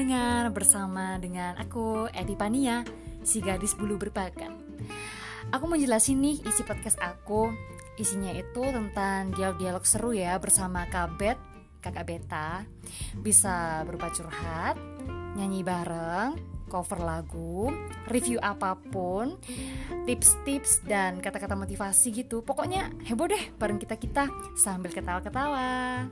pendengar, bersama dengan aku Edi Pania, si gadis bulu berbakat. Aku mau jelasin nih isi podcast aku. Isinya itu tentang dialog-dialog seru ya bersama Kabet, kakak Beta. Bisa berupa curhat, nyanyi bareng, cover lagu, review apa pun, tips-tips dan kata-kata motivasi gitu. Pokoknya heboh deh bareng kita-kita sambil ketawa-ketawa.